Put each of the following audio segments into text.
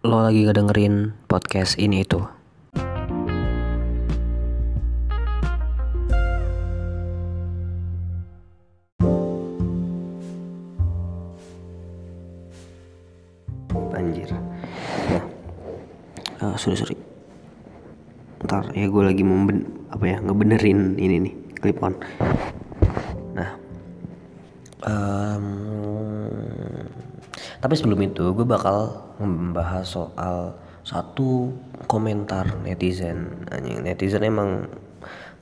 lo lagi ngedengerin podcast ini itu. Anjir. Nah, uh, sorry sorry. Ntar ya gue lagi mau apa ya ngebenerin ini nih clip on. Nah, um, tapi sebelum itu gue bakal membahas soal satu komentar netizen. Anjing netizen emang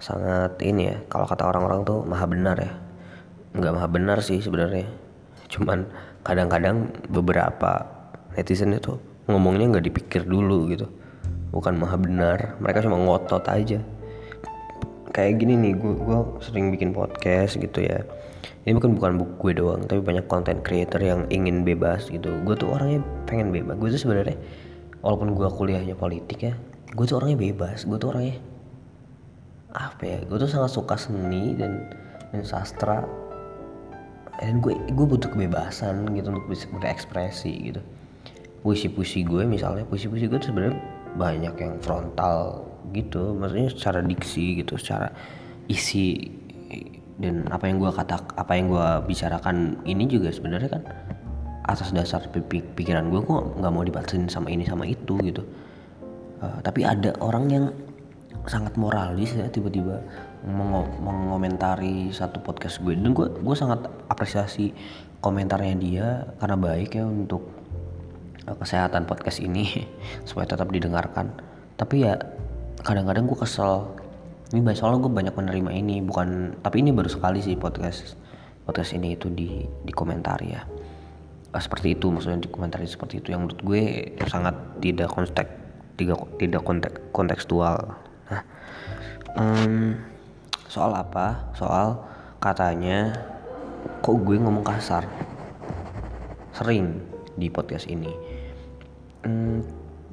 sangat ini ya. Kalau kata orang-orang tuh maha benar ya. Nggak maha benar sih sebenarnya. Cuman kadang-kadang beberapa netizen itu ngomongnya nggak dipikir dulu gitu. Bukan maha benar. Mereka cuma ngotot aja. Kayak gini nih, gue gue sering bikin podcast gitu ya. Ini bukan bukan buku gue doang tapi banyak content creator yang ingin bebas gitu. Gue tuh orangnya pengen bebas. Gue tuh sebenarnya walaupun gue kuliahnya politik ya gue tuh orangnya bebas. Gue tuh orangnya apa ya gue tuh sangat suka seni dan dan sastra. Dan gue gue butuh kebebasan gitu untuk bisa berekspresi gitu. Puisi-puisi gue misalnya puisi-puisi gue tuh sebenarnya banyak yang frontal gitu maksudnya secara diksi gitu secara isi dan apa yang gue kata apa yang gue bicarakan ini juga sebenarnya kan atas dasar pikiran gue kok nggak mau dibatasin sama ini sama itu gitu. Uh, tapi ada orang yang sangat moralis ya tiba-tiba meng mengomentari satu podcast gue dan gue gue sangat apresiasi komentarnya dia karena baik ya untuk kesehatan podcast ini supaya tetap didengarkan. Tapi ya kadang-kadang gue kesel. Ini soalnya gue banyak menerima ini bukan tapi ini baru sekali sih podcast podcast ini itu di di komentar ya. Uh, seperti itu maksudnya di komentar seperti itu. Yang menurut gue sangat tidak konteks tidak tidak konteks kontekstual. Nah um, soal apa? Soal katanya kok gue ngomong kasar? Sering di podcast ini um,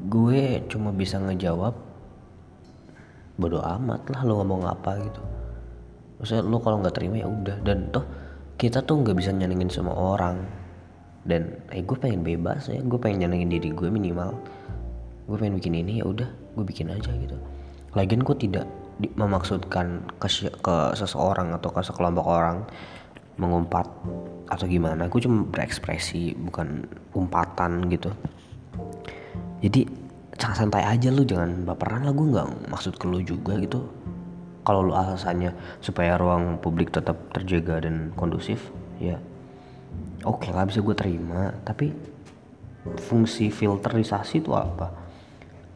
gue cuma bisa ngejawab bodoh amat lah lo ngomong apa gitu. Maksudnya lo kalau nggak terima ya udah. Dan toh kita tuh nggak bisa nyenengin semua orang. Dan eh gue pengen bebas ya. Gue pengen nyenengin diri gue minimal. Gue pengen bikin ini ya udah gue bikin aja gitu. Lagian gue tidak memaksudkan ke, ke seseorang atau ke sekelompok orang mengumpat atau gimana. Gue cuma berekspresi bukan umpatan gitu jadi santai aja lu jangan baperan lah gue nggak maksud ke lu juga gitu. Kalau lu alasannya supaya ruang publik tetap terjaga dan kondusif ya oke okay lah bisa gue terima. Tapi fungsi filterisasi itu apa?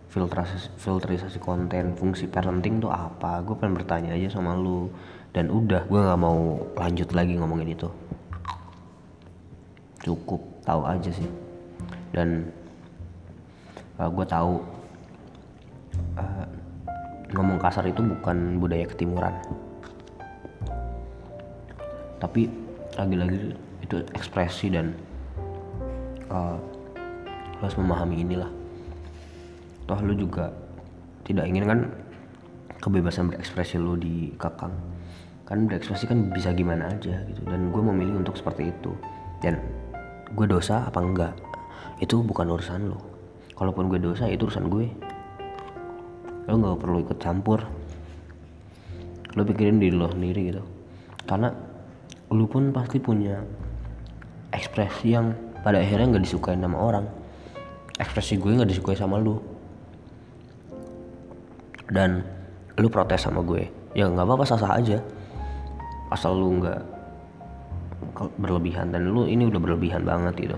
Filterisasi filterisasi konten fungsi parenting tuh apa? Gue pengen bertanya aja sama lu. Dan udah gue nggak mau lanjut lagi ngomongin itu. Cukup tahu aja sih. Dan uh, gue tahu. Uh, ngomong kasar itu bukan budaya ketimuran. Tapi lagi-lagi itu ekspresi dan uh, harus memahami inilah. Toh lu juga tidak ingin kan kebebasan berekspresi lu dikekang kan berekspresi kan bisa gimana aja gitu. Dan gue memilih untuk seperti itu. Dan gue dosa apa enggak? Itu bukan urusan lo kalaupun gue dosa itu urusan gue. Lo nggak perlu ikut campur. Lo pikirin diri lo sendiri gitu. Karena lo pun pasti punya ekspresi yang pada akhirnya nggak disukai sama orang. Ekspresi gue nggak disukai sama lo dan lu protes sama gue. Ya nggak apa-apa sah-sah aja. Asal lu nggak berlebihan. Dan lu ini udah berlebihan banget gitu.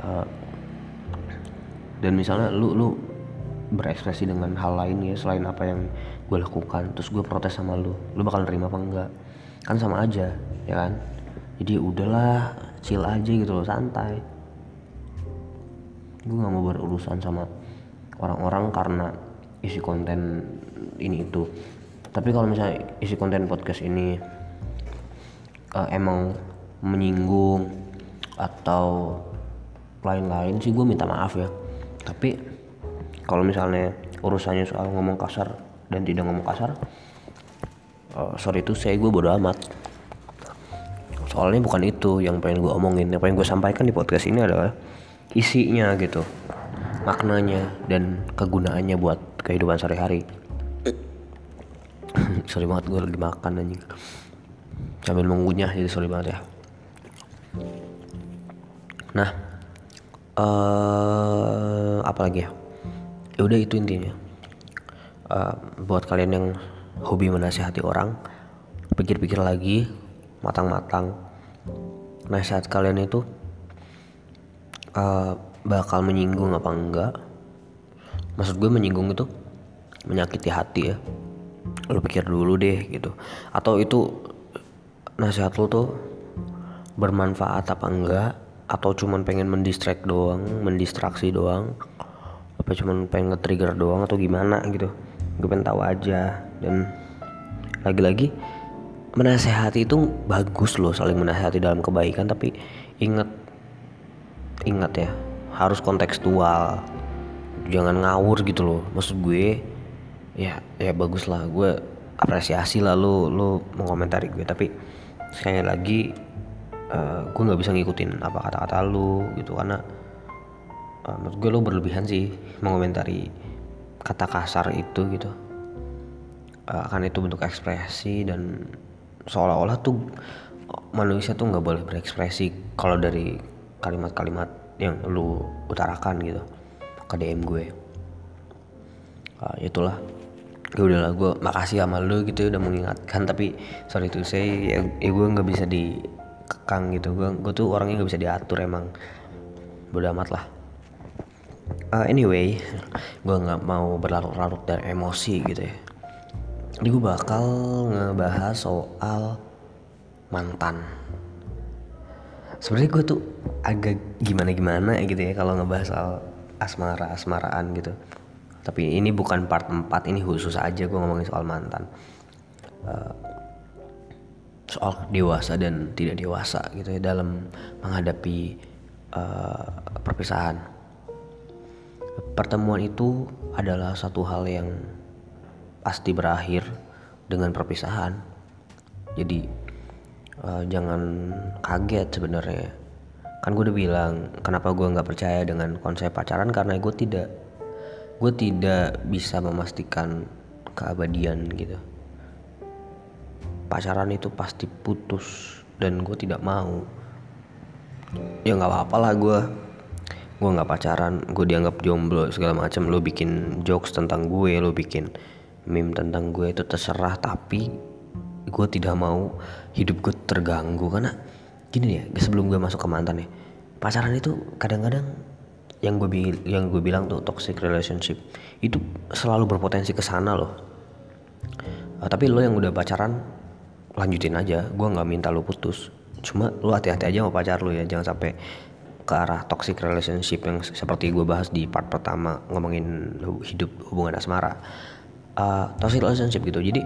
Uh, dan misalnya lu lu berekspresi dengan hal lain ya selain apa yang gue lakukan terus gue protes sama lu lu bakal nerima apa enggak? Kan sama aja ya kan? Jadi ya udahlah chill aja gitu loh santai. Gue nggak mau berurusan sama orang-orang karena isi konten ini itu. Tapi kalau misalnya isi konten podcast ini uh, emang menyinggung atau lain-lain sih gue minta maaf ya tapi kalau misalnya urusannya soal ngomong kasar dan tidak ngomong kasar uh, sorry itu saya gue bodo amat. Soalnya bukan itu yang pengen gue omongin. Yang pengen gue sampaikan di podcast ini adalah isinya gitu maknanya dan kegunaannya buat kehidupan sehari-hari. Sorry banget gue lagi makan anjing. Sambil mengunyah jadi sorry banget ya. Nah uh, apa lagi ya? Ya udah itu intinya. Uh, buat kalian yang hobi menasihati orang pikir-pikir lagi matang-matang nasihat kalian itu uh, bakal menyinggung apa enggak? Maksud gue menyinggung itu menyakiti hati ya. Lo pikir dulu deh gitu. Atau itu nasihat lo tuh bermanfaat apa enggak atau cuman pengen mendistract doang mendistraksi doang? Apa cuman pengen nge-trigger doang atau gimana gitu? Gue pengen tahu aja. Dan lagi-lagi menasehati itu bagus loh saling menasehati dalam kebaikan. Tapi ingat ingat ya harus kontekstual. Jangan ngawur gitu loh. Maksud gue ya ya bagus lah. Gue apresiasi lah lo lo mengomentari gue. Tapi sekali lagi uh, gue nggak bisa ngikutin apa kata-kata lu gitu karena uh, menurut gue lo berlebihan sih mengomentari kata kasar itu gitu. Uh, kan itu bentuk ekspresi dan seolah-olah tuh manusia tuh nggak boleh berekspresi kalau dari kalimat-kalimat yang lu utarakan gitu ke DM gue. Uh, itulah. Ya udahlah gue makasih sama lu gitu udah mengingatkan tapi sorry tuh saya ya, ya gue nggak bisa dikekang gitu. Gue gue tuh orangnya nggak bisa diatur emang. Bodo amat lah. Uh, anyway gue nggak mau berlarut-larut dan emosi gitu ya. Jadi gue bakal ngebahas soal mantan. Sebenarnya gue tuh agak gimana gimana gitu ya kalau ngebahas soal asmara asmaraan gitu. Tapi ini bukan part 4 ini khusus aja gue ngomongin soal mantan. Uh, soal dewasa dan tidak dewasa gitu ya dalam menghadapi uh, perpisahan. Pertemuan itu adalah satu hal yang pasti berakhir dengan perpisahan. Jadi uh, jangan kaget sebenarnya. Kan gue udah bilang kenapa gue nggak percaya dengan konsep pacaran? Karena gue tidak gue tidak bisa memastikan keabadian gitu pacaran itu pasti putus dan gue tidak mau. Ya nggak apa-apa lah gue gue nggak pacaran gue dianggap jomblo segala macam lo bikin jokes tentang gue lo bikin meme tentang gue itu terserah. Tapi gue tidak mau hidup gue terganggu. Karena gini ya sebelum gue masuk ke mantan ya pacaran itu kadang-kadang yang gue yang gue bilang tuh toxic relationship itu selalu berpotensi ke sana loh. Uh, tapi lo yang udah pacaran lanjutin aja. Gue nggak minta lo putus. Cuma lo hati-hati aja sama pacar lo ya. Jangan sampai ke arah toxic relationship yang seperti gue bahas di part pertama ngomongin hidup hubungan asmara. Uh, toxic relationship gitu. Jadi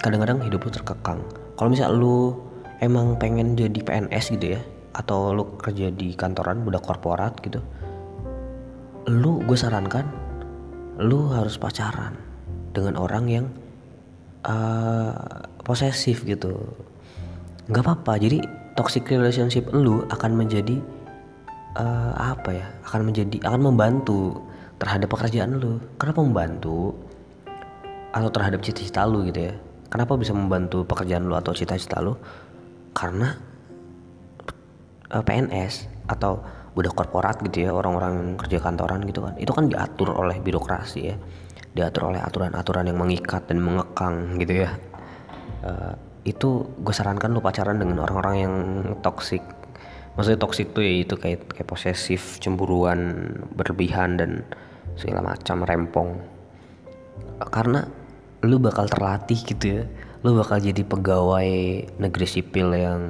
kadang-kadang hidup lo terkekang. Kalau misal lo emang pengen jadi PNS gitu ya atau lo kerja di kantoran budak korporat gitu lu gue sarankan lu harus pacaran dengan orang yang uh, posesif gitu. Nggak apa-apa. Jadi toxic relationship lu akan menjadi uh, apa ya akan menjadi akan membantu terhadap pekerjaan lu. Kenapa membantu? Atau terhadap cita-cita lu gitu ya. Kenapa bisa membantu pekerjaan lu atau cita-cita lu? Karena uh, eh, PNS atau budak korporat gitu ya orang-orang kerja kantoran gitu kan. Itu kan diatur oleh birokrasi ya diatur oleh aturan-aturan yang mengikat dan mengekang gitu ya. Uh, itu gue sarankan lu pacaran dengan orang-orang yang toksik maksudnya toksik tuh ya itu kayak kayak posesif cemburuan berlebihan dan segala macam rempong. Karena lu bakal terlatih gitu ya. Lu bakal jadi pegawai negeri sipil yang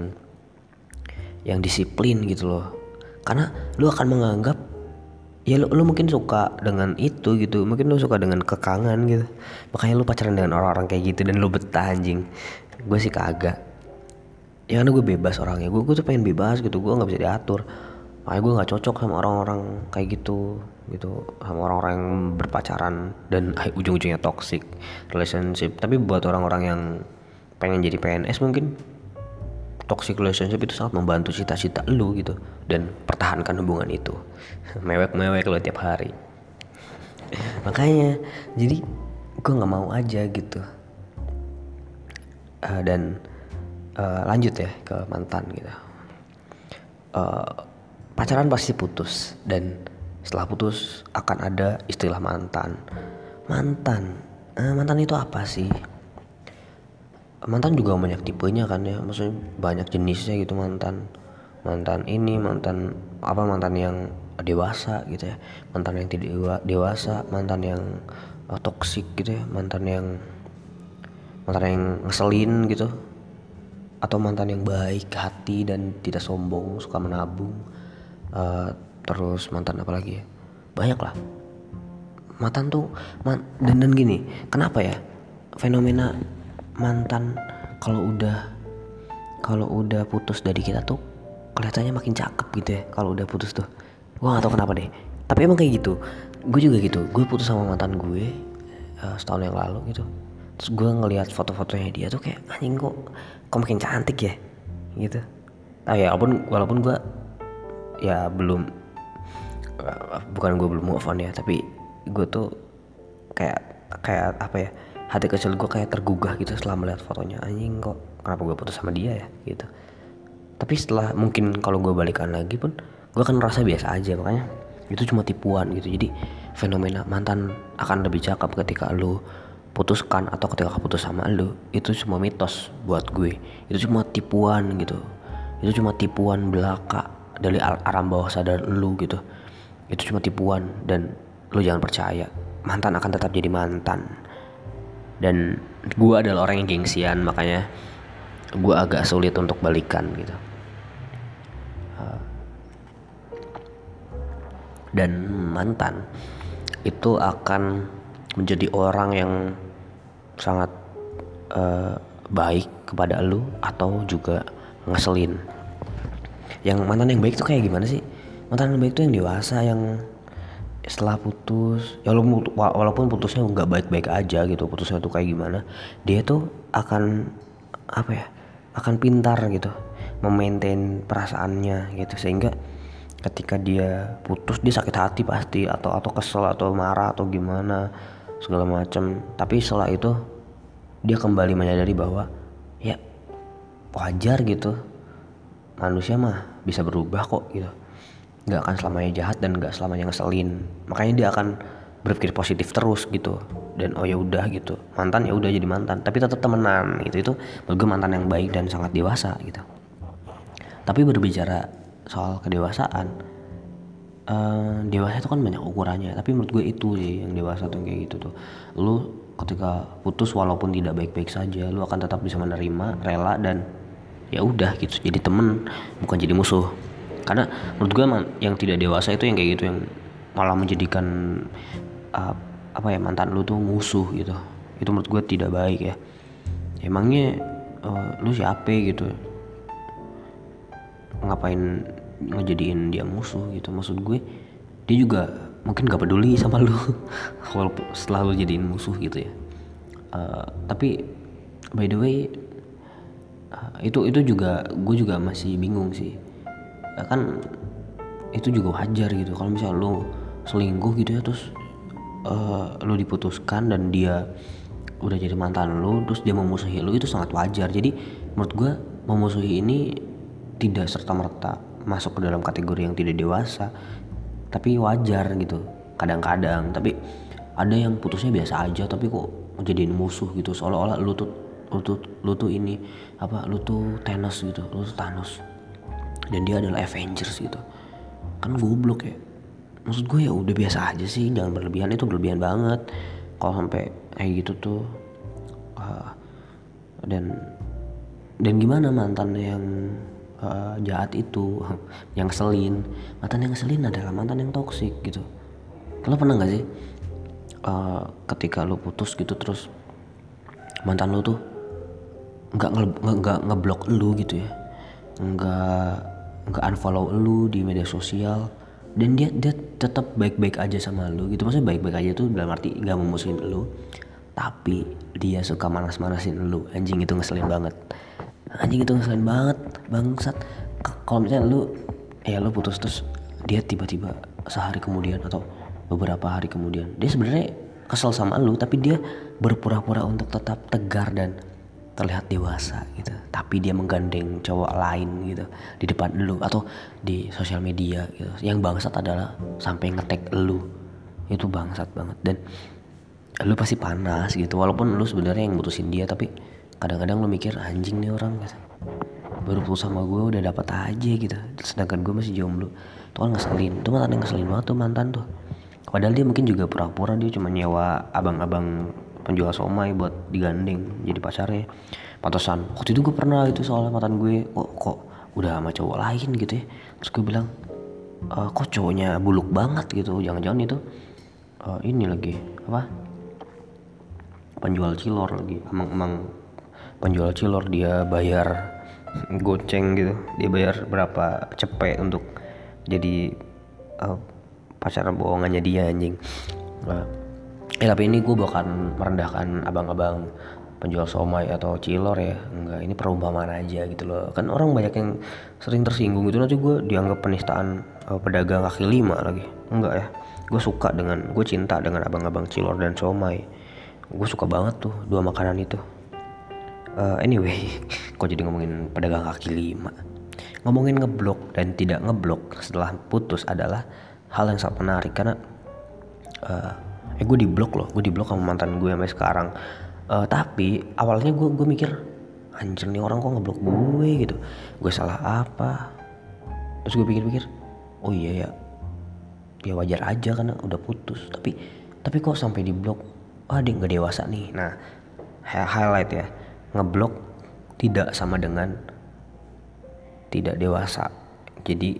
yang disiplin gitu loh. Karena lu akan menganggap ya lu, lu mungkin suka dengan itu gitu. Mungkin lu suka dengan kekangan gitu. Makanya lu pacaran dengan orang-orang kayak gitu dan lu betah anjing. Gue sih kagak. Ya karena gue bebas orangnya. Gue gue tuh pengen bebas gitu. Gue nggak bisa diatur. Makanya gue nggak cocok sama orang-orang kayak gitu gitu. Sama orang-orang yang berpacaran dan ujung-ujungnya toxic relationship. Tapi buat orang-orang yang pengen jadi PNS mungkin toxic relationship itu sangat membantu cita-cita lu gitu dan pertahankan hubungan itu. Mewek-mewek lo tiap hari. Makanya jadi gue nggak mau aja gitu. Uh, dan uh, lanjut ya ke mantan gitu. Uh, pacaran pasti putus dan setelah putus akan ada istilah mantan. Mantan? Uh, mantan itu apa sih mantan juga banyak tipenya kan ya maksudnya banyak jenisnya gitu mantan mantan ini mantan apa mantan yang dewasa gitu ya mantan yang tidak dewasa mantan yang uh, toksik gitu ya mantan yang mantan yang ngeselin gitu atau mantan yang baik hati dan tidak sombong suka menabung uh, terus mantan apa lagi ya banyak lah. Mantan tuh man, dan dan gini kenapa ya fenomena mantan kalau udah kalau udah putus dari kita tuh kelihatannya makin cakep gitu ya kalau udah putus tuh. Gue gak tau kenapa deh. Tapi emang kayak gitu. Gue juga gitu. Gue putus sama mantan gue uh, setahun yang lalu gitu. Terus gue ngelihat foto-fotonya dia tuh kayak anjing kok kok makin cantik ya? Gitu. Ah ya walaupun walaupun gue ya belum uh, bukan gue belum move on ya tapi gue tuh kayak kayak apa ya hati kecil gue kayak tergugah gitu setelah melihat fotonya. Anjing kok kenapa gue putus sama dia ya gitu. Tapi setelah mungkin kalau gue balikan lagi pun gue akan merasa biasa aja makanya itu cuma tipuan gitu. Jadi fenomena mantan akan lebih cakep ketika lu putuskan atau ketika putus sama lu itu cuma mitos buat gue. Itu cuma tipuan gitu. Itu cuma tipuan belaka dari alam bawah sadar lu gitu. Itu cuma tipuan dan lu jangan percaya. Mantan akan tetap jadi mantan dan gue adalah orang yang gengsian makanya gue agak sulit untuk balikan gitu. Dan mantan itu akan menjadi orang yang sangat uh, baik kepada lu atau juga ngeselin. Yang mantan yang baik tuh kayak gimana sih? Mantan yang baik tuh yang dewasa yang setelah putus ya walaupun putusnya nggak baik-baik aja gitu putusnya tuh kayak gimana dia tuh akan apa ya akan pintar gitu memaintain perasaannya gitu. Sehingga ketika dia putus dia sakit hati pasti atau atau kesel atau marah atau gimana segala macam tapi setelah itu dia kembali menyadari bahwa ya wajar gitu. Manusia mah bisa berubah kok gitu nggak akan selamanya jahat dan nggak selamanya ngeselin. Makanya dia akan berpikir positif terus gitu. Dan oh ya udah gitu. Mantan ya udah jadi mantan. Tapi tetap temenan gitu. Itu menurut gue mantan yang baik dan sangat dewasa gitu. Tapi berbicara soal kedewasaan uh, dewasa itu kan banyak ukurannya. Tapi menurut gue itu sih yang dewasa tuh kayak gitu tuh. Lu ketika putus walaupun tidak baik-baik saja lu akan tetap bisa menerima rela dan ya udah gitu. Jadi temen bukan jadi musuh karena menurut gue yang tidak dewasa itu yang kayak gitu yang malah menjadikan uh, apa ya mantan lu tuh musuh gitu. Itu menurut gue tidak baik ya. Emangnya uh, lu siapa gitu? Ngapain ngejadiin dia musuh gitu? Maksud gue dia juga mungkin gak peduli sama lu. Walaupun setelah lu jadiin musuh gitu ya. Uh, tapi by the way uh, itu itu juga gue juga masih bingung sih uh, kan itu juga wajar gitu. Kalau misalnya lu selingkuh gitu ya terus uh, lu diputuskan dan dia udah jadi mantan lu terus dia memusuhi lu itu sangat wajar. Jadi menurut gue memusuhi ini tidak serta merta masuk ke dalam kategori yang tidak dewasa tapi wajar gitu kadang-kadang. Tapi ada yang putusnya biasa aja tapi kok jadiin musuh gitu. Seolah-olah lu tuh lu tuh lu tuh ini apa lu tuh Thanos gitu lu tuh Thanos dan dia adalah Avengers gitu. Kan goblok ya. Maksud gue ya udah biasa aja sih jangan berlebihan. Itu berlebihan banget. Kalau sampai kayak gitu tuh uh, dan dan gimana mantan yang uh, jahat itu yang ngeselin? Mantan yang ngeselin adalah mantan yang toksik gitu. Lo pernah nggak sih uh, ketika lo putus gitu terus mantan lo tuh nggak nggak ngeblok lu gitu ya? Nggak nggak unfollow lu di media sosial dan dia dia tetap baik-baik aja sama lu gitu. Maksudnya baik-baik aja tuh dalam arti nggak memusuhin lu tapi dia suka manas-manasin lu. Anjing itu ngeselin banget. Anjing itu ngeselin banget bangsat. Kalau misalnya lu ya lu putus terus dia tiba-tiba sehari kemudian atau beberapa hari kemudian dia sebenarnya kesel sama lu tapi dia berpura-pura untuk tetap tegar dan terlihat dewasa gitu. Tapi dia menggandeng cowok lain gitu di depan lu atau di sosial media gitu. Yang bangsat adalah sampai ngetek lu. Itu bangsat banget. Dan lu pasti panas gitu. Walaupun lu sebenarnya yang mutusin dia tapi kadang-kadang lu mikir anjing nih orang gitu. Baru putus sama gue udah dapat aja gitu. Sedangkan gue masih jomblo. Tuh kan ngeselin. Tuh mantan yang ngeselin banget tuh mantan tuh. Padahal dia mungkin juga pura-pura dia cuma nyewa abang-abang penjual somai buat digandeng jadi pacarnya pantesan. Waktu itu gue pernah itu soalnya mantan gue kok kok udah sama cowok lain? gitu ya. Terus gue bilang e, kok cowoknya buluk banget gitu jangan-jangan itu uh, ini lagi apa penjual cilor lagi emang emang penjual cilor dia bayar goceng gitu dia bayar berapa cepet untuk jadi uh, pacar bohongannya dia anjing. Nah, eh tapi ini gue bukan merendahkan abang-abang penjual somai atau cilor ya. Enggak ini perumpamaan aja gitu loh. Kan orang banyak yang sering tersinggung gitu. Nanti gue dianggap penistaan uh, pedagang kaki lima lagi. Enggak ya. Gue suka dengan gue cinta dengan abang-abang cilor dan somai. Gue suka banget tuh dua makanan itu. Uh, anyway kok jadi ngomongin pedagang kaki lima? Ngomongin ngeblok dan tidak ngeblok setelah putus adalah hal yang sangat menarik karena uh, eh gue diblok loh. Gue diblok sama mantan gue sampai sekarang. Uh, tapi awalnya gue gue mikir anjir nih orang kok ngeblok gue gitu. Gue salah apa? Terus gue pikir-pikir oh iya ya ya wajar aja karena udah putus. Tapi tapi kok sampai diblok ah dia nggak dewasa nih. Nah highlight ya. Ngeblok tidak sama dengan tidak dewasa. Jadi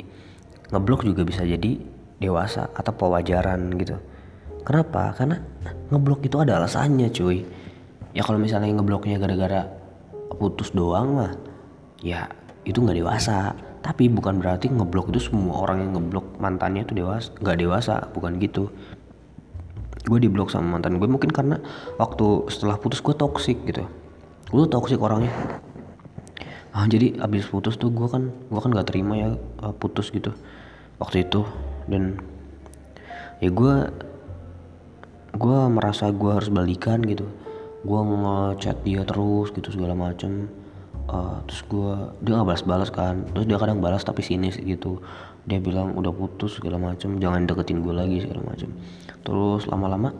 ngeblok juga bisa jadi dewasa atau pewajaran gitu Kenapa? Karena ngeblok itu ada alasannya cuy. Ya kalau misalnya ngebloknya gara-gara putus doang mah, ya itu nggak dewasa. Tapi bukan berarti ngeblok itu semua orang yang ngeblok mantannya itu dewasa, nggak dewasa, bukan gitu. Gue diblok sama mantan gue mungkin karena waktu setelah putus gue toksik gitu. Gue toksik orangnya. Ah, jadi abis putus tuh gue kan gue kan nggak terima ya eh, putus gitu waktu itu dan ya gue gue merasa gue harus balikan gitu. Gue ngechat dia terus gitu segala macem. Uh, terus gue dia nggak balas-balas kan. Terus dia kadang balas tapi sinis gitu. Dia bilang udah putus segala macem. Jangan deketin gue lagi segala macem. Terus lama-lama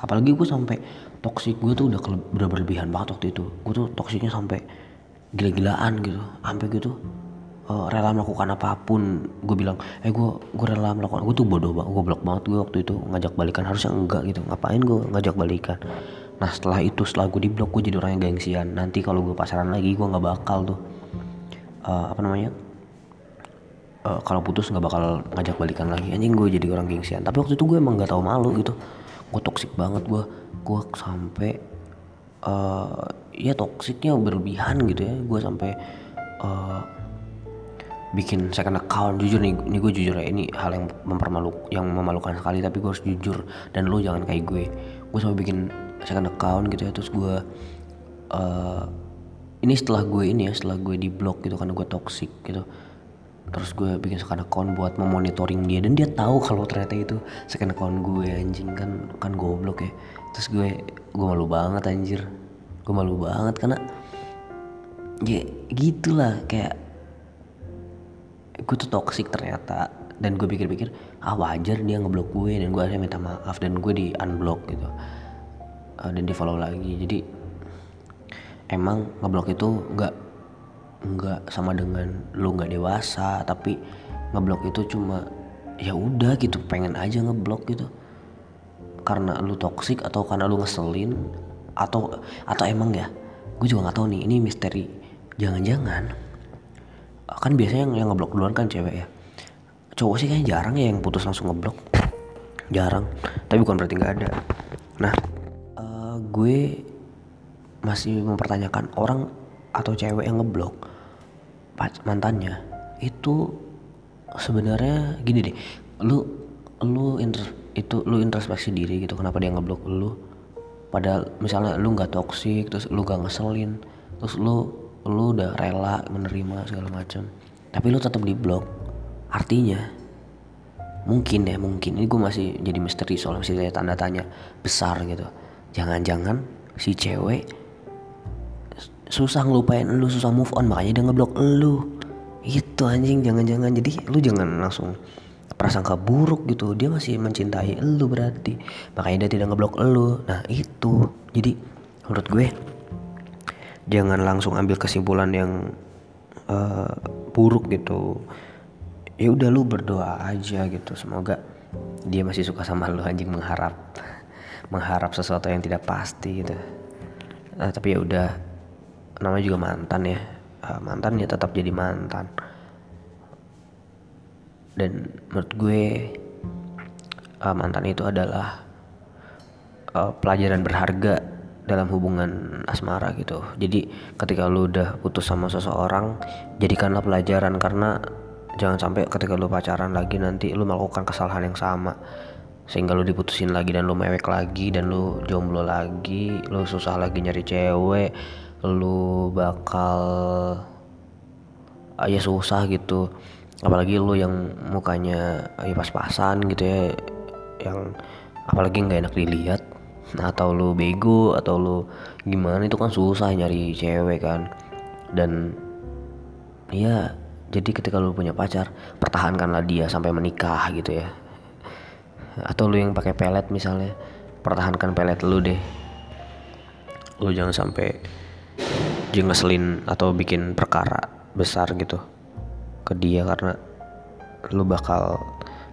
apalagi gue sampai toksik gue tuh udah udah berlebihan banget waktu itu. Gue tuh toksiknya sampai gila-gilaan gitu. Sampai gitu uh, rela melakukan apa pun gue bilang eh gue gue rela melakukan gue tuh bodoh banget gue blok banget gue waktu itu ngajak balikan harusnya enggak gitu ngapain gue ngajak balikan? Nah setelah itu setelah gue diblok gue jadi orang yang gengsian nanti kalau gue pasaran lagi gue nggak bakal tuh uh, apa namanya uh, kalau putus nggak bakal ngajak balikan lagi anjing gue jadi orang gengsian tapi waktu itu gue emang nggak tahu malu gitu gue toksik banget gue gue sampai uh, ya toksiknya berlebihan gitu ya gue sampai uh, bikin second account jujur nih ini gue jujur ya ini hal yang mempermalu yang memalukan sekali tapi gue harus jujur. Dan lo jangan kayak gue. Gue sampai bikin second account gitu ya terus gue uh, ini setelah gue ini ya setelah gue di blok gitu karena gue toxic gitu. Terus gue bikin second account buat memonitoring dia. Dan dia tahu kalau ternyata itu second account gue anjing. Kan kan goblok ya. Terus gue gue malu banget anjir. Gue malu banget karena ya gitulah kayak gue tuh toxic ternyata. Dan gue pikir-pikir ah wajar dia ngeblok gue dan gue akhirnya minta maaf dan gue di unblock gitu. Uh, dan di follow lagi. Jadi emang ngeblok itu nggak nggak sama dengan lu nggak dewasa tapi ngeblok itu cuma ya udah gitu. Pengen aja ngeblok gitu. Karena lu toxic atau karena lu ngeselin atau atau emang ya gue juga nggak tahu nih. Ini misteri. Jangan-jangan kan biasanya yang, yang ngeblok duluan kan cewek ya. Cowok sih kayaknya jarang ya yang putus langsung ngeblok. Jarang. Tapi bukan berarti nggak ada. Nah uh, gue masih mempertanyakan orang atau cewek yang ngeblok mantannya itu sebenarnya gini deh. Lu lu inter, itu lu introspeksi diri gitu kenapa dia ngeblok lu? Padahal misalnya lu nggak toksik terus lu gak ngeselin terus lu lu udah rela menerima segala macam tapi lu tetap di blok artinya mungkin ya mungkin. Ini gue masih jadi misteri soal masih tanda tanya besar gitu. Jangan-jangan si cewek susah ngelupain lu susah move on makanya dia ngeblok lu. Itu anjing jangan-jangan. Jadi lu jangan langsung prasangka buruk gitu. Dia masih mencintai lu berarti. Makanya dia tidak ngeblok lu. Nah itu. Jadi menurut gue jangan langsung ambil kesimpulan yang uh, buruk gitu. Ya udah lu berdoa aja gitu. Semoga dia masih suka sama lu anjing mengharap mengharap sesuatu yang tidak pasti gitu. Nah, tapi ya udah namanya juga mantan ya. Uh, mantan ya tetap jadi mantan. Dan menurut gue uh, mantan itu adalah uh, pelajaran berharga dalam hubungan asmara gitu. Jadi ketika lu udah putus sama seseorang jadikanlah pelajaran karena jangan sampai ketika lu pacaran lagi nanti lu melakukan kesalahan yang sama. Sehingga lu diputusin lagi dan lu mewek lagi dan lu jomblo lagi lu susah lagi nyari cewek lu bakal ya susah gitu. Apalagi lu yang mukanya ya pas-pasan gitu ya yang apalagi nggak enak dilihat atau lu bego atau lu gimana itu kan susah nyari cewek kan. Dan ya jadi ketika lu punya pacar pertahankanlah dia sampai menikah gitu ya. Atau lu yang pakai pelet misalnya pertahankan pelet lu deh. Lu jangan sampai jengeselin atau bikin perkara besar gitu ke dia karena lu bakal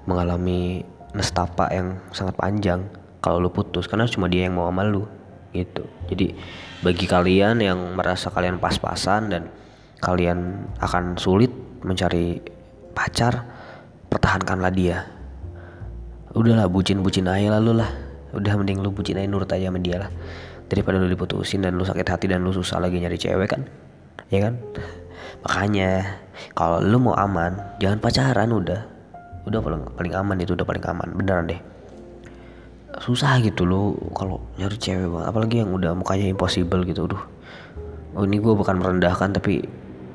mengalami nestapa yang sangat panjang kalau lu putus karena cuma dia yang mau sama lu gitu. Jadi bagi kalian yang merasa kalian pas-pasan dan kalian akan sulit mencari pacar pertahankanlah dia. Udahlah bucin-bucin aja lalu lah. Udah mending lu bucin aja nurut aja sama dia lah. Daripada lu diputusin dan lu sakit hati dan lu susah lagi nyari cewek kan? Ya kan? Makanya kalau lu mau aman jangan pacaran udah. Udah paling paling aman itu udah paling aman. Beneran deh susah gitu lu kalau nyari cewek banget. Apalagi yang udah mukanya impossible gitu udah oh ini gue bukan merendahkan tapi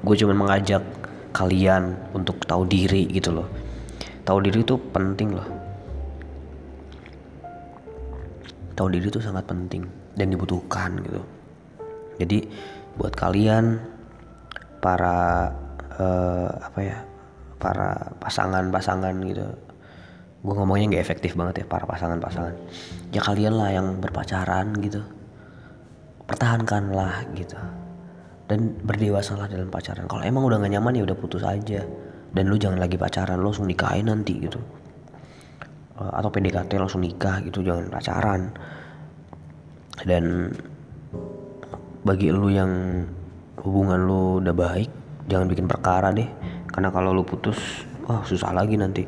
gue cuma mengajak kalian untuk tahu diri gitu loh. Tahu diri itu penting loh. Tahu diri itu sangat penting dan dibutuhkan gitu. Jadi buat kalian para uh, apa ya para pasangan-pasangan gitu gue ngomongnya nggak efektif banget ya para pasangan-pasangan. Ya kalian lah yang berpacaran gitu. Pertahankanlah gitu. Dan berdewasalah dalam pacaran. Kalau emang udah gak nyaman ya udah putus aja. Dan lu jangan lagi pacaran lu langsung nikahin nanti gitu. Uh, atau PDKT langsung nikah gitu jangan pacaran. Dan bagi lu yang hubungan lu udah baik jangan bikin perkara deh. Karena kalau lu putus wah susah lagi nanti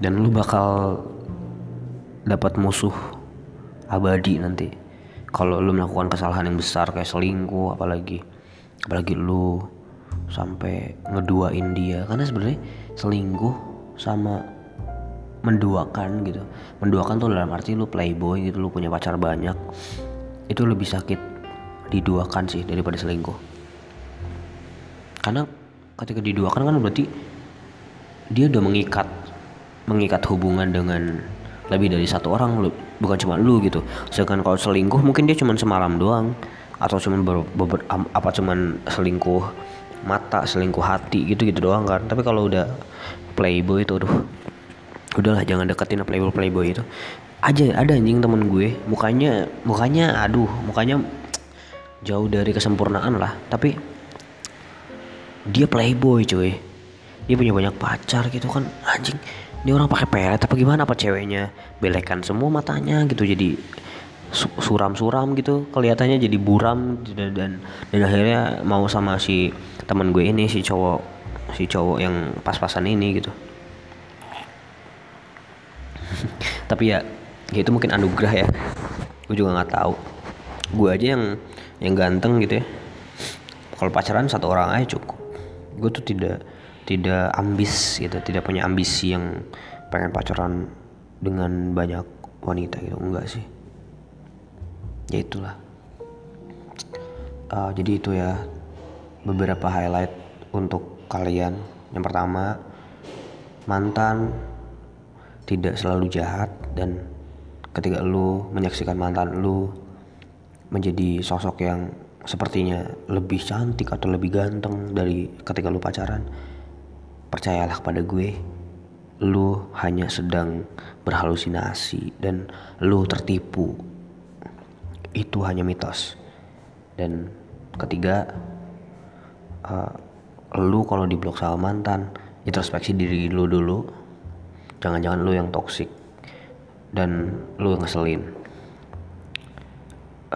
dan lu bakal dapat musuh abadi nanti. Kalau lu melakukan kesalahan yang besar kayak selingkuh apalagi apalagi lu sampai ngeduain dia. Karena sebenarnya selingkuh sama menduakan gitu. Menduakan tuh dalam arti lu playboy gitu lu punya pacar banyak itu lebih sakit diduakan sih daripada selingkuh. Karena ketika diduakan kan berarti dia udah mengikat mengikat hubungan dengan lebih dari satu orang bukan cuma lu gitu. Sedangkan kalau selingkuh mungkin dia cuma semalam doang atau cuman ber, ber, apa cuman selingkuh mata selingkuh hati gitu gitu doang kan. Tapi kalau udah playboy itu aduh udahlah jangan deketin playboy playboy itu. Aja ada anjing temen gue mukanya mukanya aduh mukanya jauh dari kesempurnaan lah. Tapi dia playboy cuy. Dia punya banyak pacar gitu kan anjing ini orang pakai pelet apa gimana? Apa ceweknya belekan semua matanya gitu jadi suram-suram gitu kelihatannya jadi buram dan dan akhirnya mau sama si teman gue ini si cowok si cowok yang pas-pasan ini gitu. Tapi ya, ya itu mungkin anugerah ya. Gue juga nggak tahu. Gue aja yang yang ganteng gitu ya. Kalau pacaran satu orang aja cukup. Gue tuh tidak tidak ambis gitu tidak punya ambisi yang pengen pacaran dengan banyak wanita gitu enggak sih. Ya itulah. Uh, jadi itu ya beberapa highlight untuk kalian. Yang pertama mantan tidak selalu jahat dan ketika lu menyaksikan mantan lu menjadi sosok yang sepertinya lebih cantik atau lebih ganteng dari ketika lu pacaran percayalah kepada gue. Lu hanya sedang berhalusinasi dan lu tertipu. Itu hanya mitos. Dan ketiga uh, lu kalau diblok sama mantan introspeksi diri lu dulu. Jangan-jangan lu yang toksik dan lu yang ngeselin.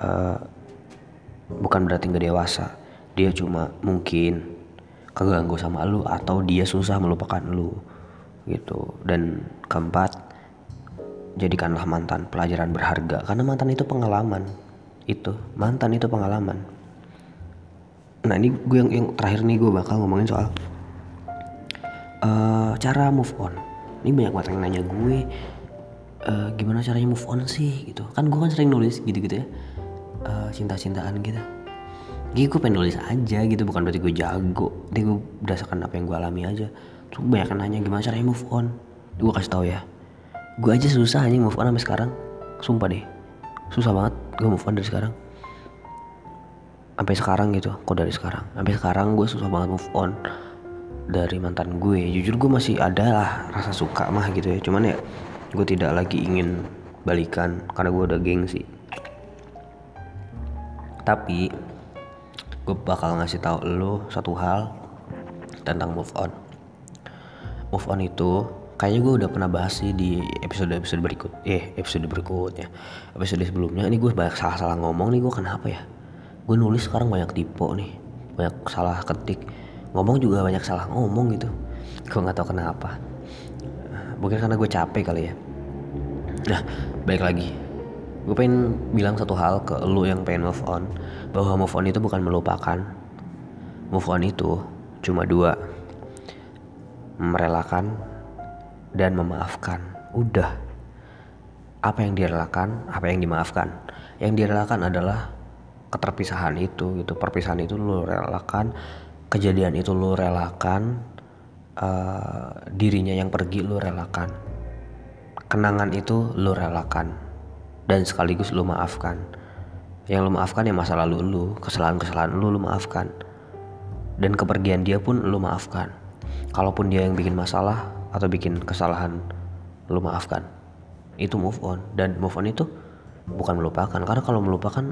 Uh, bukan berarti nggak dewasa. Dia cuma mungkin keganggu sama lu atau dia susah melupakan lu gitu. Dan keempat jadikanlah mantan pelajaran berharga. Karena mantan itu pengalaman. Itu mantan itu pengalaman. Nah ini gue yang, yang terakhir nih gue bakal ngomongin soal uh, cara move on. Ini banyak banget yang nanya gue uh, gimana caranya move on sih gitu. Kan gue kan sering nulis gitu-gitu ya uh, cinta-cintaan gitu Jadi gue pengen nulis aja gitu bukan berarti gue jago. Jadi gue berdasarkan apa yang gue alami aja. Terus banyak nanya gimana caranya move on? Gue kasih tau ya. Gue aja susah aja move on sampai sekarang. Sumpah deh. Susah banget gue move on dari sekarang. Sampai sekarang gitu Kok dari sekarang. Sampai sekarang gue susah banget move on Dari mantan gue Jujur gue masih ada lah rasa suka mah gitu ya. Cuman ya gue tidak lagi ingin balikan Karena gue udah gengsi tapi gue bakal ngasih tahu lo satu hal tentang move on. Move on itu kayaknya gue udah pernah bahas sih di episode episode berikut eh episode berikutnya. Episode sebelumnya ini gue banyak salah salah ngomong nih gue kenapa ya? Gue nulis sekarang banyak tipe nih banyak salah ketik. Ngomong juga banyak salah ngomong gitu. Gue nggak tahu kenapa. Mungkin karena gue capek kali ya. Nah baik lagi. Gue pengen bilang satu hal ke lu yang pengen move on bahwa move on itu bukan melupakan. Move on itu cuma dua. Merelakan dan memaafkan. Udah. Apa yang direlakan apa yang dimaafkan. Yang direlakan adalah keterpisahan itu gitu. Perpisahan itu lu relakan kejadian itu lu relakan uh, dirinya yang pergi lu relakan. Kenangan itu lu relakan. Dan sekaligus lu maafkan yang lu maafkan ya masa lalu lu kesalahan-kesalahan lu lu maafkan. Dan kepergian dia pun lu maafkan. Kalaupun dia yang bikin masalah atau bikin kesalahan lu maafkan. Itu move on. Dan move on itu bukan melupakan. Karena kalau melupakan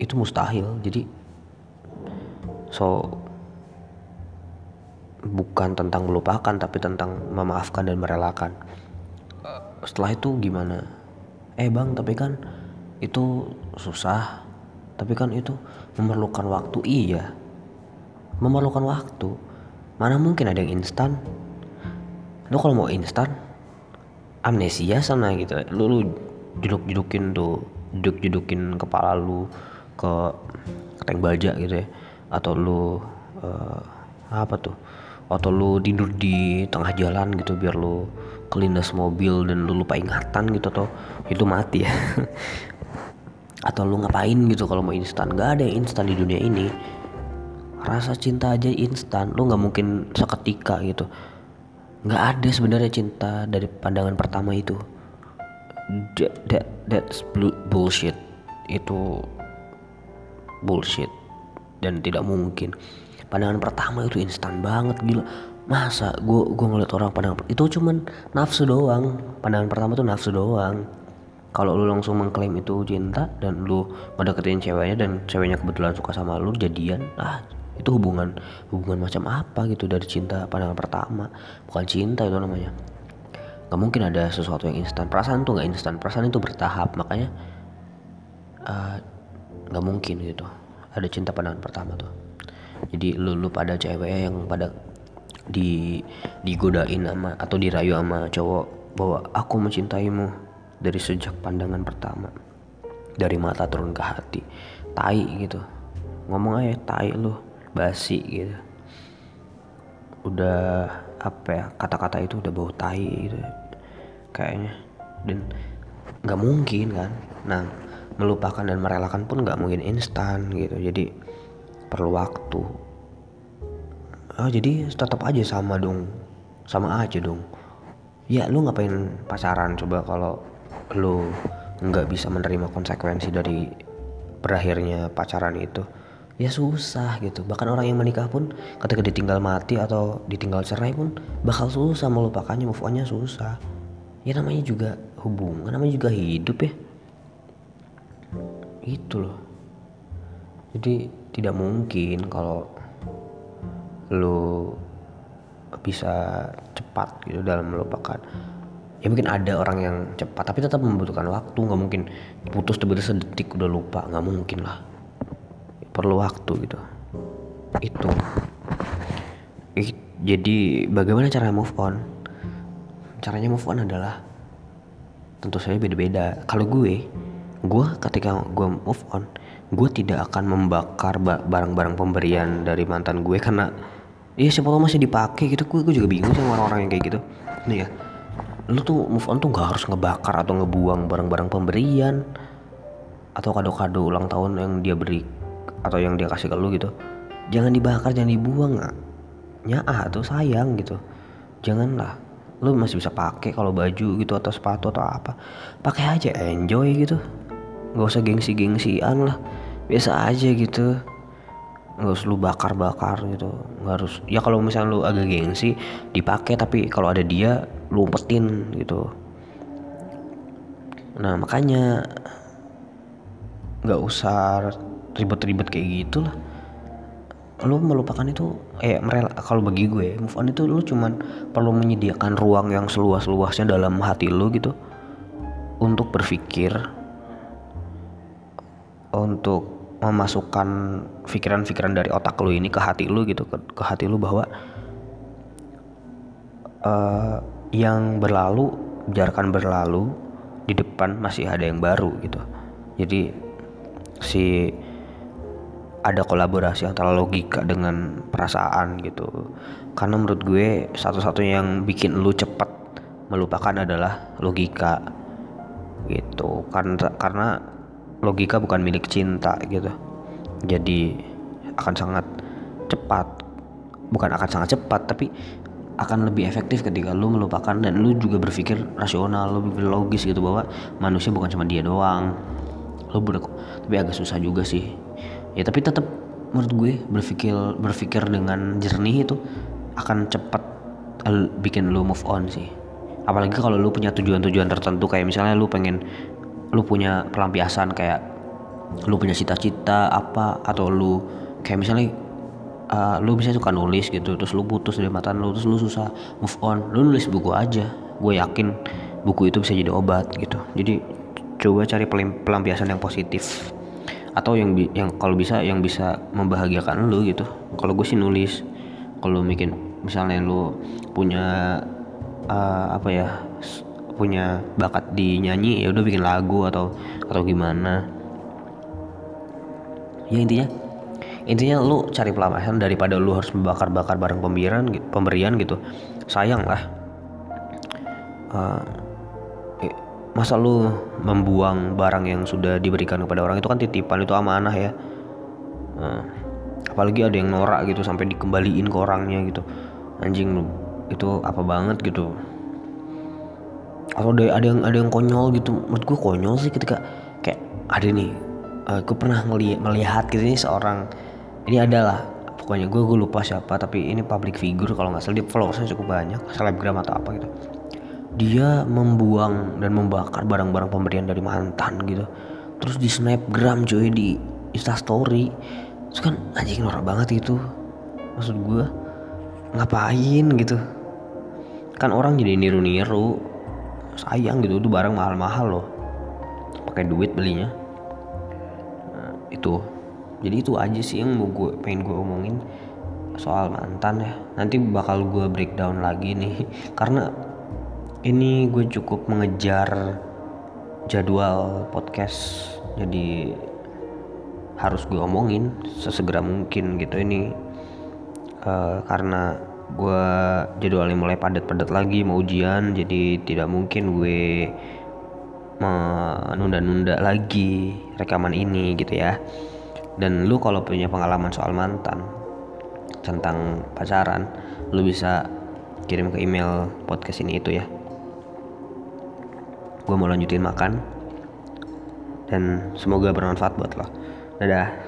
itu mustahil. Jadi so bukan tentang melupakan tapi tentang memaafkan dan merelakan. Setelah itu gimana? Eh bang tapi kan itu susah tapi kan itu memerlukan waktu iya. Memerlukan waktu. Mana mungkin ada yang instan? Lu kalau mau instan amnesia sana gitu. Lu, lu jeduk jedukin tuh jeduk jedukin kepala lu ke tank baja gitu ya. Atau lu uh, apa tuh? Atau lu tidur di tengah jalan gitu biar lu kelindas mobil dan lu lupa ingatan gitu atau itu mati ya atau lu ngapain gitu kalau mau instan? Gak ada yang instan di dunia ini. Rasa cinta aja instan. Lu nggak mungkin seketika gitu. Nggak ada sebenarnya cinta dari pandangan pertama itu. That, that that's bullshit. Itu bullshit. Dan tidak mungkin. Pandangan pertama itu instan banget gila. Masa gue gue ngeliat orang pandangan itu cuman nafsu doang. Pandangan pertama tuh nafsu doang kalau lu langsung mengklaim itu cinta dan lu deketin ceweknya dan ceweknya kebetulan suka sama lu jadian ah itu hubungan hubungan macam apa gitu dari cinta pandangan pertama. Bukan cinta itu namanya. Nggak mungkin ada sesuatu yang instan. Perasaan tuh nggak instan. Perasaan itu bertahap. Makanya ah, nggak uh, mungkin gitu. Ada cinta pandangan pertama tuh. Jadi lu lu pada cewek yang pada di digodain sama atau dirayu sama cowok bahwa aku mencintaimu dari sejak pandangan pertama. Dari mata turun ke hati. Tai gitu. Ngomong aja tai lu basi gitu. Udah apa ya kata-kata itu udah bau tai gitu. Kayaknya. Dan nggak mungkin kan. Nah melupakan dan merelakan pun nggak mungkin instan gitu. Jadi perlu waktu. Oh jadi tetap aja sama dong. Sama aja dong. Ya lu ngapain pacaran? Coba kalau lu nggak bisa menerima konsekuensi dari berakhirnya pacaran itu ya susah gitu. Bahkan orang yang menikah pun ketika ditinggal mati atau ditinggal cerai pun bakal susah melupakannya move onnya susah. Ya namanya juga hubungan namanya juga hidup ya. Itu loh. Jadi tidak mungkin kalau lu bisa cepat gitu dalam melupakan ya mungkin ada orang yang cepat tapi tetap membutuhkan waktu. Nggak mungkin putus tiba-tiba sedetik udah lupa. Nggak mungkin lah. Perlu waktu gitu. Itu. Jadi bagaimana cara move on? Caranya move on adalah tentu saja beda-beda. Kalau gue gue ketika gue move on gue tidak akan membakar barang-barang pemberian dari mantan gue karena iya siapa tau masih dipakai gitu. Gue, gue juga bingung sama orang-orang yang kayak gitu. Nih ya lu tuh move on tuh gak harus ngebakar atau ngebuang barang-barang pemberian atau kado-kado ulang tahun yang dia beri atau yang dia kasih ke lu gitu. Jangan dibakar jangan dibuang nyaa tuh sayang gitu. Janganlah. Lu masih bisa pakai kalau baju gitu atau sepatu atau apa. Pakai aja enjoy gitu. Nggak usah gengsi-gengsian lah. Biasa aja gitu. Nggak usah lu bakar-bakar gitu. Nggak harus. Ya kalau misalnya lu agak gengsi dipakai tapi kalau ada dia lu umpetin gitu. Nah makanya nggak usah ribet-ribet kayak gitu lah lu melupakan itu eh merel kalau bagi gue move on itu lu cuman perlu menyediakan ruang yang seluas-luasnya dalam hati lu gitu untuk berpikir untuk memasukkan pikiran-pikiran dari otak lu ini ke hati lu gitu ke, ke hati lu bahwa uh, yang berlalu biarkan berlalu di depan masih ada yang baru gitu. Jadi si ada kolaborasi antara logika dengan perasaan gitu. Karena menurut gue satu-satunya yang bikin lu cepat melupakan adalah logika gitu. Karena karena logika bukan milik cinta gitu. Jadi akan sangat cepat bukan akan sangat cepat tapi akan lebih efektif ketika lu melupakan dan lu juga berpikir rasional lu logis gitu bahwa manusia bukan cuma dia doang. Lu ber tapi agak susah juga sih. Ya tapi tetap menurut gue berpikir berpikir dengan jernih itu akan cepat bikin lu move on sih. Apalagi kalau lu punya tujuan-tujuan tertentu kayak misalnya lu pengen lu punya pelampiasan kayak lu punya cita-cita apa atau lu kayak misalnya uh, lu bisa suka nulis gitu terus lu putus dari mantan lu terus lu susah move on lu nulis buku aja. Gue yakin buku itu bisa jadi obat gitu. Jadi coba cari pelampiasan yang positif. Atau yang yang kalau bisa yang bisa membahagiakan lu gitu. Kalau gue sih nulis kalau bikin misalnya lu punya uh, apa ya punya bakat di nyanyi ya udah bikin lagu atau atau gimana. Ya intinya intinya lu cari pelampiasan daripada lu harus membakar-bakar barang pemberian pemberian gitu. Sayang lah. Uh, masa lu membuang barang yang sudah diberikan kepada orang itu kan titipan itu amanah ya. Nah, apalagi ada yang norak gitu sampai dikembaliin ke orangnya gitu. Anjing lu itu apa banget gitu. Atau ada yang ada yang konyol gitu. Menurut gue konyol sih ketika kayak ada nih uh, gue pernah ngelihat ngelihat gitu ini seorang ini adalah pokoknya gue gue lupa siapa tapi ini public figure kalau nggak salah. Dia followersnya cukup banyak selebgram atau apa gitu. Dia membuang dan membakar barang-barang pemberian dari mantan gitu. Terus di snapgram cuy di instastory terus kan anjing norak banget itu. Maksud gue ngapain gitu? Kan orang jadi niru-niru. Sayang gitu itu barang mahal-mahal loh. Pakai duit belinya. Nah, itu jadi itu aja sih yang mau gue pengen gue omongin soal mantan ya. Nanti bakal gue breakdown lagi nih. Karena ini gue cukup mengejar jadwal podcast. Jadi harus gue omongin sesegera mungkin gitu ini. Uh, karena gue jadwalnya mulai padat-padat lagi mau ujian jadi tidak mungkin gue menunda-nunda lagi rekaman ini gitu ya dan lu kalau punya pengalaman soal mantan tentang pacaran lu bisa kirim ke email podcast ini itu ya. Gue mau lanjutin makan. Dan semoga bermanfaat buat lo. Dadah.